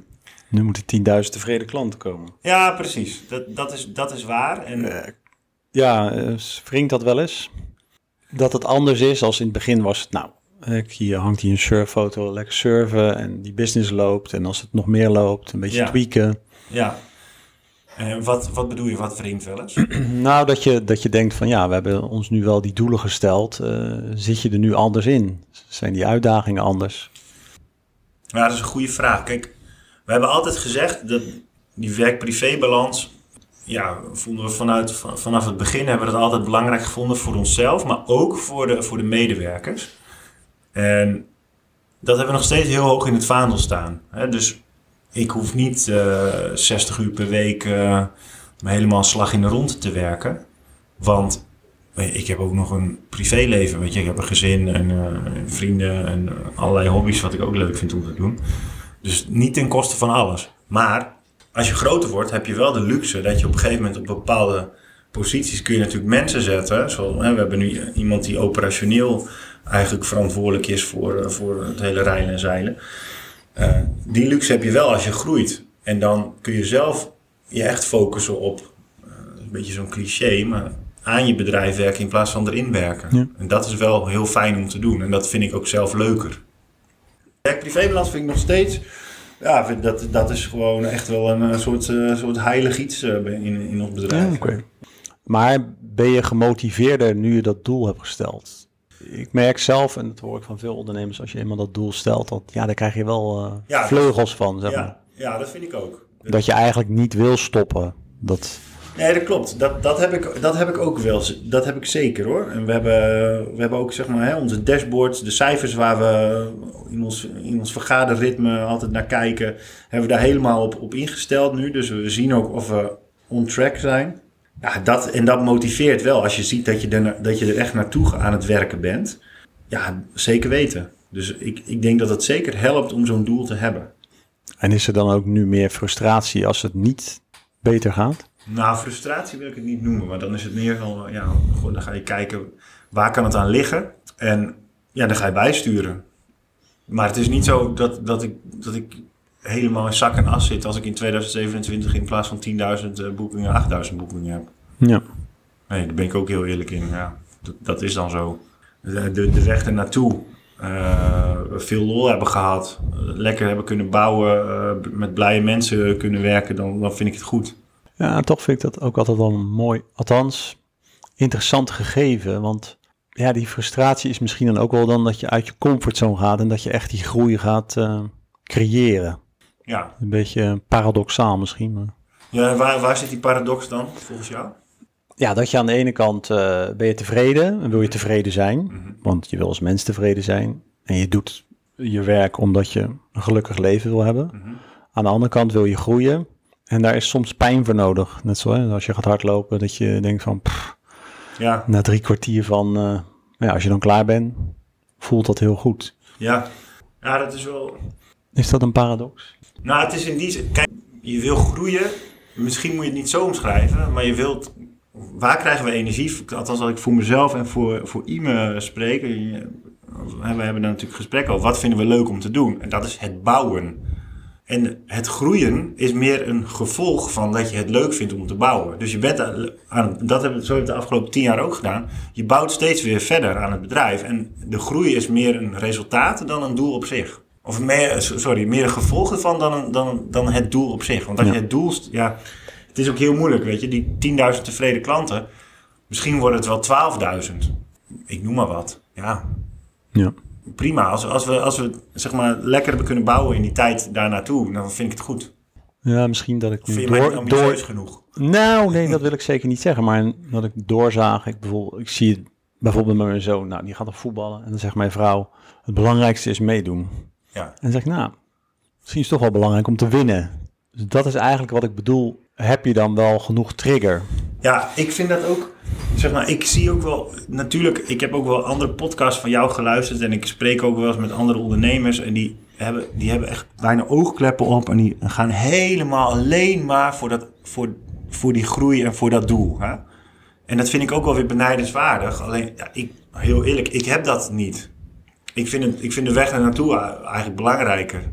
Nu moeten 10.000 tevreden klanten komen. Ja, precies. Dat, dat, is, dat is waar. En... Uh, ja, wringt dat wel eens? Dat het anders is als in het begin was het, nou, hier hangt hier een surffoto, lekker surfen en die business loopt. En als het nog meer loopt, een beetje ja. tweaken. Ja. En wat, wat bedoel je, wat wringt wel eens? nou, dat je, dat je denkt van ja, we hebben ons nu wel die doelen gesteld. Uh, zit je er nu anders in? Zijn die uitdagingen anders? Ja, dat is een goede vraag. Kijk, we hebben altijd gezegd dat die werk-privé-balans, ja, vonden we vanuit, vanaf het begin hebben we dat altijd belangrijk gevonden voor onszelf, maar ook voor de, voor de medewerkers. En dat hebben we nog steeds heel hoog in het vaandel staan. Dus ik hoef niet uh, eh, 60 uur per week uh, helemaal slag in de rond te werken. Want ik heb ook nog een privéleven. Weet je, ik heb een gezin en uh, vrienden en allerlei hobby's wat ik ook leuk vind om te doen. Dus niet ten koste van alles. Maar als je groter wordt, heb je wel de luxe dat je op een gegeven moment op bepaalde posities kun je natuurlijk mensen zetten. Zoals, hè, we hebben nu iemand die operationeel eigenlijk verantwoordelijk is voor, uh, voor het hele rijden en zeilen. Uh, die luxe heb je wel als je groeit. En dan kun je zelf je echt focussen op, een beetje zo'n cliché, maar aan je bedrijf werken in plaats van erin werken. En dat is wel heel fijn om te doen. En dat vind ik ook zelf leuker. Werk-privébalans vind ik nog steeds... Ja, dat, dat is gewoon echt wel een, soort, uh, soort heilig iets uh, in, in ons bedrijf. Ja, okay. Maar ben je gemotiveerder nu je dat doel hebt gesteld? Ik merk zelf, en dat hoor ik van veel ondernemers, als je eenmaal dat doel stelt, dat, ja, daar krijg je wel uh, Ja, vleugels van. Zeg maar. Ja, ja, dat vind ik ook. Dat je eigenlijk niet wil stoppen. Dat, Nee, dat klopt. Dat, dat, heb ik, dat heb ik ook wel. Dat heb ik zeker hoor. En we hebben, we hebben ook zeg maar hè, onze dashboards, de cijfers waar we in ons, in ons vergaderritme altijd naar kijken, hebben we daar helemaal op, op ingesteld nu. Dus we zien ook of we on track zijn. Ja, dat, en dat motiveert wel als je ziet dat je, er, dat je er echt naartoe aan het werken bent. Ja, zeker weten. Dus ik, ik denk dat het zeker helpt om zo'n doel te hebben. en is er dan ook nu meer frustratie als het niet beter gaat? Nou, frustratie wil ik het niet noemen, maar dan is het meer van, ja, gewoon, dan ga je kijken waar kan het aan liggen en ja, dan ga je bijsturen. Maar het is niet zo dat, dat, ik, dat ik helemaal in zak en as zit als ik in 2027 in plaats van 10.000 eh, boekingen 8.000 boekingen heb. Ja. Nee, daar ben ik ook heel eerlijk in. Ja, dat, dat is dan zo. De, de, de weg ernaartoe. eh veel lol hebben gehad. eh, lekker hebben kunnen bouwen. eh, met blije mensen kunnen werken. Dan, dan vind ik het goed. Ja, toch vind ik dat ook altijd wel mooi. Althans, interessant gegeven. Want ja, die frustratie is misschien dan ook wel dan dat je uit je comfortzone gaat en dat je echt die groei gaat eh, creëren. Ja, Een beetje paradoxaal misschien. Maar... Ja, waar, waar zit die paradox dan, volgens jou? Ja, dat je aan de ene kant eh, ben je tevreden en wil je tevreden zijn. Mhm. Want je wil als mens tevreden zijn. En je doet je werk omdat je een gelukkig leven wil hebben. Mhm. Aan de andere kant wil je groeien. En daar is soms pijn voor nodig. Net zoals als je gaat hardlopen, dat je denkt van... pff, Ja, na drie kwartier van... eh, ja, als je dan klaar bent, voelt dat heel goed. ja. Ja, dat is wel... Is dat een paradox? Nou, het is in die zin... Kijk, je wil groeien. Misschien moet je het niet zo omschrijven. Maar je wilt... Waar krijgen we energie? Althans, als ik voor mezelf en voor, voor Ime spreek. We hebben daar natuurlijk gesprekken over. Wat vinden we leuk om te doen? En dat is het bouwen. En het groeien is meer een gevolg van dat je het leuk vindt om te bouwen. Dus je bent aan, dat hebben we zo hebben we de afgelopen tien jaar ook gedaan. Je bouwt steeds weer verder aan het bedrijf. En de groei is meer een resultaat dan een doel op zich. Of meer, sorry, meer een gevolg ervan dan, dan, dan het doel op zich. Want als Ja. je het doel, ja, het is ook heel moeilijk, weet je. Die 10.000 tevreden klanten, misschien worden het wel 12.000. Ik noem maar wat. Ja, Ja. Prima. Als, als we, als we zeg maar, lekker hebben kunnen bouwen in die tijd daar naartoe, dan vind ik het goed. Ja, misschien dat ik Vind je mij door, ambitieus door, genoeg? Nou, nee, dat wil ik zeker niet zeggen. Maar dat ik doorzaag. Ik, bijvoorbeeld, ik zie het bijvoorbeeld met mijn zoon. Nou, die gaat op voetballen. En dan zegt mijn vrouw, het belangrijkste is meedoen. Ja. En dan zeg ik, nou, misschien is het toch wel belangrijk om te winnen. Dus dat is eigenlijk wat ik bedoel. Heb je dan wel genoeg trigger? Ja, ik vind dat ook. Zeg maar, ik zie ook wel. Natuurlijk, ik heb ook wel andere podcasts van jou geluisterd. En ik spreek ook wel eens met andere ondernemers. En die hebben, die hebben echt bijna oogkleppen op. En die gaan helemaal alleen maar voor, dat, voor, voor die groei en voor dat doel. Hè? En dat vind ik ook wel weer benijdenswaardig. Alleen, ik, heel eerlijk, ik heb dat niet. Ik vind, het, ik vind de weg naar naartoe eigenlijk belangrijker.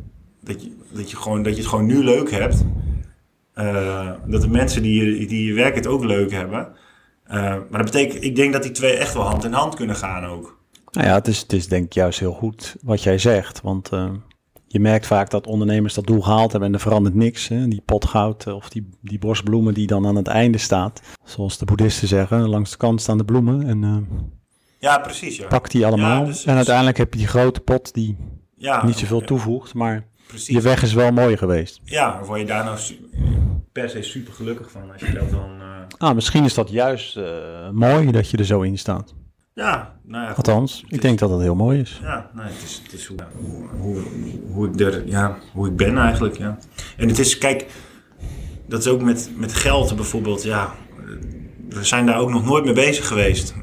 Dat je, dat, je gewoon, dat je het gewoon nu leuk hebt. Eh, dat de mensen die je, die je werk het ook leuk hebben. Eh, maar dat betekent, ik denk dat die twee echt wel hand in hand kunnen gaan ook. Nou ja, het is, het is denk ik juist heel goed wat jij zegt. Want eh, je merkt vaak dat ondernemers dat doel gehaald hebben en er verandert niks. Hè? Die pot goud eh, of die, die borstbloemen die dan aan het einde staat. Zoals de boeddhisten zeggen, langs de kant staan de bloemen. En Ja, precies. Ja, pak die allemaal. Ja, dus- en uiteindelijk heb je die grote pot die ja niet zoveel toevoegt. Maar Precies. je weg is wel mooi geweest. Ja, word je daar nou per se super gelukkig van als je dat dan. eh, Ah, misschien is dat juist eh, mooi dat je er zo in staat. ja, nou ja. Althans, ik denk dat dat heel mooi is. Ja, nee, het is, het is hoe, hoe, hoe, hoe ik er, ja, hoe ik ben eigenlijk, ja. En het is, kijk, dat is ook met, met geld bijvoorbeeld, ja. We zijn daar ook nog nooit mee bezig geweest.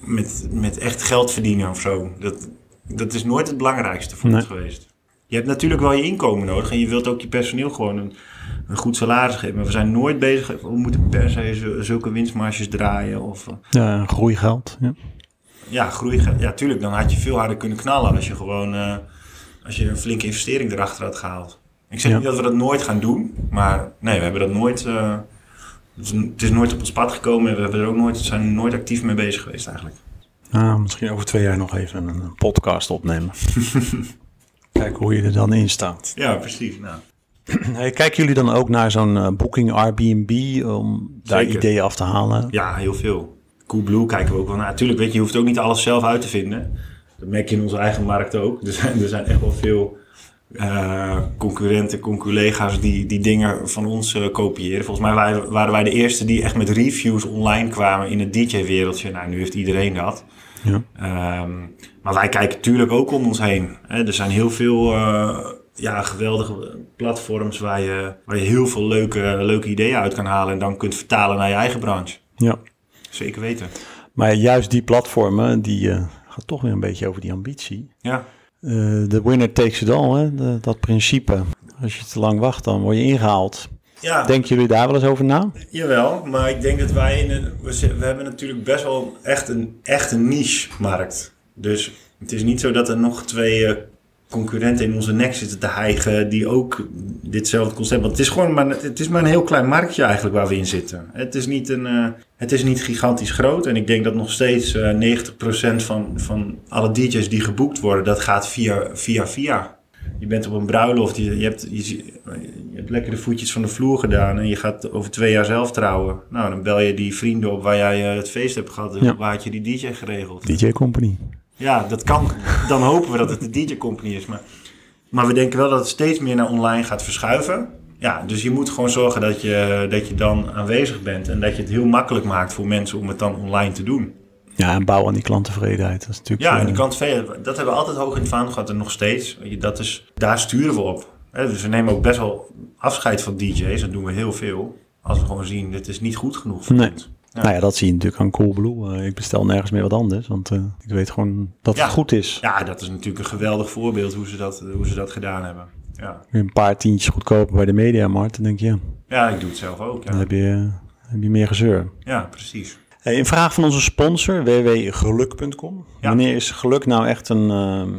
Met, met echt geld verdienen of zo. Dat, dat is nooit het belangrijkste voor Nee. ons geweest. Je hebt natuurlijk wel je inkomen nodig en je wilt ook je personeel gewoon een, een goed salaris geven. Maar we zijn nooit bezig, we moeten per se zu- zulke winstmarges draaien of... eh, Ja, groeigeld. Ja. ja, groei. Ja, tuurlijk. Dan had je veel harder kunnen knallen als je gewoon eh, als je een flinke investering erachter had gehaald. Ik zeg Ja. niet dat we dat nooit gaan doen, maar nee, we hebben dat nooit. eh, het, is, nooit op ons pad gekomen en we hebben er ook nooit, zijn nooit actief mee bezig geweest eigenlijk. Nou, misschien over twee jaar nog even een, een podcast opnemen. Kijken hoe je er dan in staat. Ja, precies. Nou. Hey, kijken jullie dan ook naar zo'n uh, booking Airbnb om daar Zeker. ideeën af te halen? Ja, heel veel. Coolblue kijken we ook wel naar. Natuurlijk, weet je, je hoeft ook niet alles zelf uit te vinden. Dat merk je in onze eigen markt ook. Er zijn, er zijn echt wel veel uh, concurrenten, conculega's die, die dingen van ons uh, kopiëren. Volgens mij waren, waren wij de eerste die echt met reviews online kwamen in het DJ-wereldje. Nou, nu heeft iedereen dat. Ja. Um, maar wij kijken natuurlijk ook om ons heen. Hè. Er zijn heel veel ja, geweldige platforms waar je, waar je heel veel leuke, leuke ideeën uit kan halen en dan kunt vertalen naar je eigen branche. Ja. Zeker weten. Maar juist die platformen, die uh, gaat toch weer een beetje over die ambitie. Ja. De uh, winner takes it all, hè? De, dat principe. Als je te lang wacht, dan word je ingehaald. Ja. Denken jullie daar wel eens over na? Jawel, maar ik denk dat wij in een, we, we hebben natuurlijk best wel echt een, echt een niche-markt. Dus het is niet zo dat er nog twee uh, concurrenten in onze nek zitten te hijgen die ook ditzelfde concept. Want het is gewoon maar, het is maar een heel klein marktje eigenlijk waar we in zitten. Het is niet, een, uh, het is niet gigantisch groot. En ik denk dat nog steeds uh, 90% van, van alle DJ's die geboekt worden, dat gaat via via. via. Je bent op een bruiloft, je, je, hebt, je, je, hebt lekker de voetjes van de vloer gedaan en je gaat over twee jaar zelf trouwen. Nou, dan bel je die vrienden op waar jij het feest hebt gehad. Ja. Waar had je die DJ geregeld? DJ Company. Ja, dat kan. Dan hopen we dat het de DJ Company is. Maar, maar we denken wel dat het steeds meer naar online gaat verschuiven. Ja, dus je moet gewoon zorgen dat je, dat je dan aanwezig bent. En dat je het heel makkelijk maakt voor mensen om het dan online te doen. Ja, en bouwen aan die klanttevredenheid. Dat is natuurlijk, ja, en die klanttevredenheid, dat hebben we altijd hoog in het vaandel gehad en nog steeds. Dat is, daar sturen we op. Dus we nemen ook best wel afscheid van DJ's. Dat doen we heel veel. Als we gewoon zien, dit is niet goed genoeg voor nee. ons. Ja. Nou ja, dat zie je natuurlijk aan Coolblue. Uh, ik bestel nergens meer wat anders, want uh, ik weet gewoon dat ja. het goed is. Ja, dat is natuurlijk een geweldig voorbeeld hoe ze dat, hoe ze dat gedaan hebben. Ja. Een paar tientjes goedkoper bij de Mediamarkt, dan denk je... Ja, ja ik doe het zelf ook. Ja. Dan heb je, heb je meer gezeur. Ja, precies. Hey, een vraag van onze sponsor, www.geluk.com. Wanneer is geluk nou echt een, uh,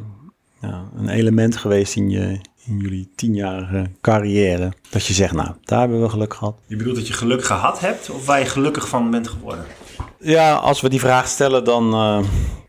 ja, een element geweest in, je, in jullie tienjarige carrière? Dat je zegt, nou, daar hebben we geluk gehad. Je bedoelt dat je geluk gehad hebt of waar je gelukkig van bent geworden? Ja, als we die vraag stellen, dan uh,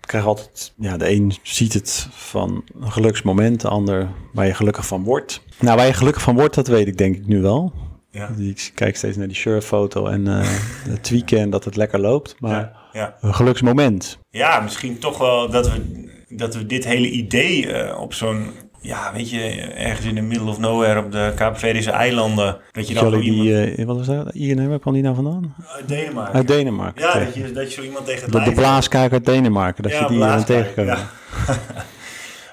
krijg je altijd... Ja, de een ziet het van een geluksmoment, de ander waar je gelukkig van wordt. Nou, waar je gelukkig van wordt, dat weet ik denk ik nu wel. Ja. Ik kijk steeds naar die surffoto en uh, het weekend dat het lekker loopt. Maar ja, ja. een geluksmoment. Ja, misschien toch wel dat we, dat we dit hele idee uh, op zo'n... Ja, weet je, ergens in de middle of nowhere op de Kaapverdische eilanden. Dat je dan Jolly, iemand... die, uh, wat was dat? INM, waar kwam die nou vandaan? Uit Denemarken. Uit Denemarken. Ja, dat je, dat je zo iemand tegen het De, de uit Denemarken, dat Ja, je die uh, tegenkomt. Ja.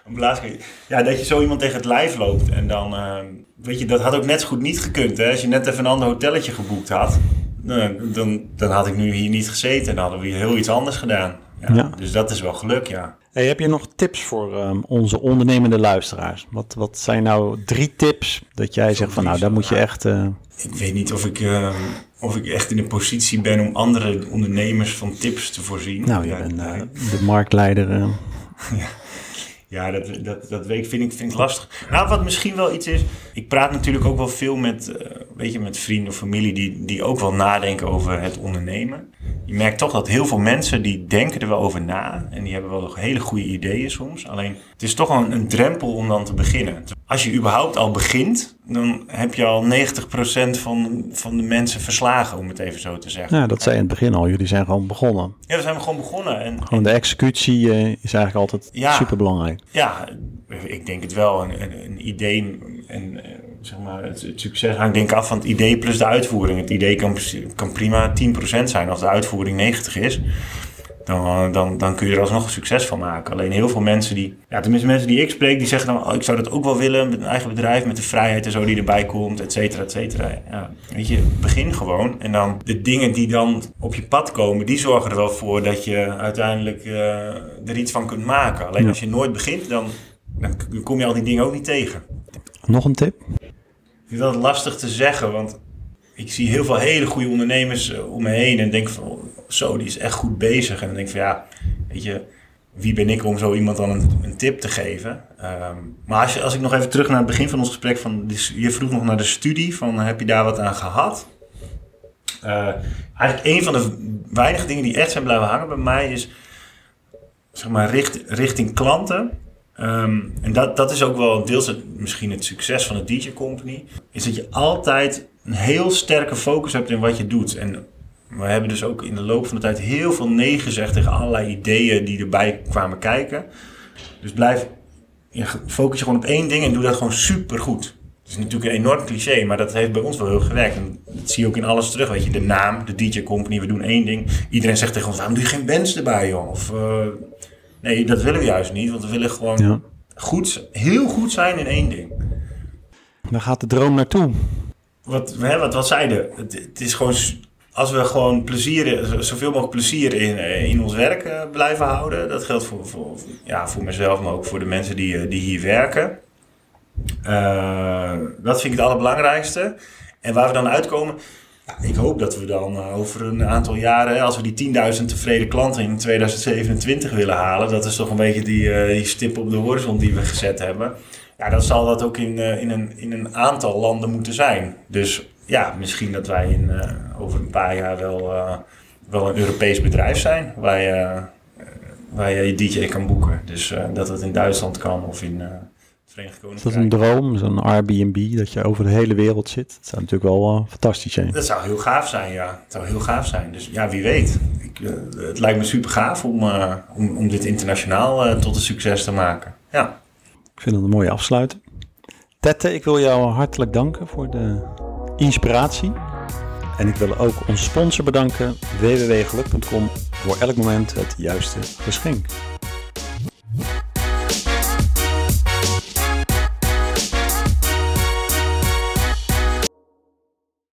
een. Ja, dat je zo iemand tegen het lijf loopt en dan... Uh, weet je, dat had ook net zo goed niet gekund. Hè? Als je net even een ander hotelletje geboekt had, dan, dan, dan had ik nu hier niet gezeten. Dan hadden we heel iets anders gedaan. Ja, Ja. Dus dat is wel geluk, ja. Hey, heb je nog tips voor um, onze ondernemende luisteraars? Wat, wat zijn nou drie tips dat jij zegt van nou, daar moet je echt... Uh... Ik weet niet of ik, uh, of ik echt in een positie ben om andere ondernemers van tips te voorzien. Nou, je ja, bent uh, de marktleider. ja. Ja, dat, dat, dat weet ik, vind, ik, vind ik lastig. Nou, wat misschien wel iets is. Ik praat natuurlijk ook wel veel met, weet je, met vrienden of familie die, die ook wel nadenken over het ondernemen. Je merkt toch dat heel veel mensen die denken er wel over na. En die hebben wel nog hele goede ideeën soms. Alleen het is toch een, een drempel om dan te beginnen. Als je überhaupt al begint, dan heb je al 90% van, van de mensen verslagen, om het even zo te zeggen. Ja, dat zei je in het begin al. Jullie zijn gewoon begonnen. Ja, we zijn we gewoon begonnen. En, gewoon de executie uh, is eigenlijk altijd ja, super belangrijk. Ja, ik denk het wel. Een, een, een idee en zeg maar, het, het, succes hangt denk ik af van het idee plus de uitvoering. Het idee kan, kan prima 10% zijn als de uitvoering 90% is. Dan, dan, dan kun je er alsnog een succes van maken. Alleen heel veel mensen die, ja, tenminste mensen die ik spreek, die zeggen dan, oh, ik zou dat ook wel willen met een eigen bedrijf, met de vrijheid en zo die erbij komt, et cetera, et cetera. Ja, weet je, begin gewoon. En dan de dingen die dan op je pad komen, die zorgen er wel voor dat je uiteindelijk uh, er iets van kunt maken. Alleen ja. als je nooit begint, dan, dan kom je al die dingen ook niet tegen. Nog een tip? Ik vind dat lastig te zeggen, want ik zie heel veel hele goede ondernemers uh, om me heen en denk van, zo, die is echt goed bezig. En dan denk ik van, ja, weet je, wie ben ik om zo iemand dan een, tip te geven? Um, maar als, je, als ik nog even terug naar het begin van ons gesprek, van, dus je vroeg nog naar de studie, van heb je daar wat aan gehad? Uh, eigenlijk een van de weinige dingen die echt zijn blijven hangen bij mij is, zeg maar, richt, richting klanten. Ehm, en dat, dat is ook wel deels het, misschien het succes van de DJ Company. Is dat je altijd een heel sterke focus hebt in wat je doet. En we hebben dus ook in de loop van de tijd heel veel nee gezegd tegen allerlei ideeën die erbij kwamen kijken. Dus blijf, focus je gewoon op één ding en doe dat gewoon super goed. Het is natuurlijk een enorm cliché, maar dat heeft bij ons wel heel gewerkt. En dat zie je ook in alles terug. Weet je, de naam, de DJ Company, we doen één ding. Iedereen zegt tegen ons, waarom doe je geen bands erbij, joh? Of, uh, nee, dat willen we juist niet, want we willen gewoon goed, heel goed zijn in één ding. Waar gaat de droom naartoe? Wat, hè, wat, wat zeiden, het, het is gewoon als we gewoon plezier, zoveel mogelijk plezier in, eh, in ons werk uh, blijven houden. Dat geldt voor, voor, ja, voor mezelf, maar ook voor de mensen die, die hier werken. Uh, dat vind ik het allerbelangrijkste. En waar we dan uitkomen, ik hoop dat we dan uh, over een aantal jaren, als we die 10.000 tevreden klanten in 2027 willen halen, dat is toch een beetje die, uh, die stip op de horizon die we gezet hebben. Ja, dan zal dat ook in, in, een, in een aantal landen moeten zijn. Dus ja, misschien dat wij in, over een paar jaar wel, wel een Europees bedrijf zijn waar je, waar je je DJ kan boeken. Dus dat het in Duitsland kan of in is dat een droom, zo'n Airbnb, dat je over de hele wereld zit? Dat zou natuurlijk wel uh, fantastisch zijn. Dat zou heel gaaf zijn, ja. Het zou heel gaaf zijn. Dus ja, wie weet. Ik, uh, het lijkt me super gaaf om, uh, om, om dit internationaal tot een succes te maken. Ja. Ik vind dat een mooie afsluiting. Tette, ik wil jou hartelijk danken voor de inspiratie. En ik wil ook onze sponsor bedanken, www.geluk.com, voor elk moment het juiste geschenk.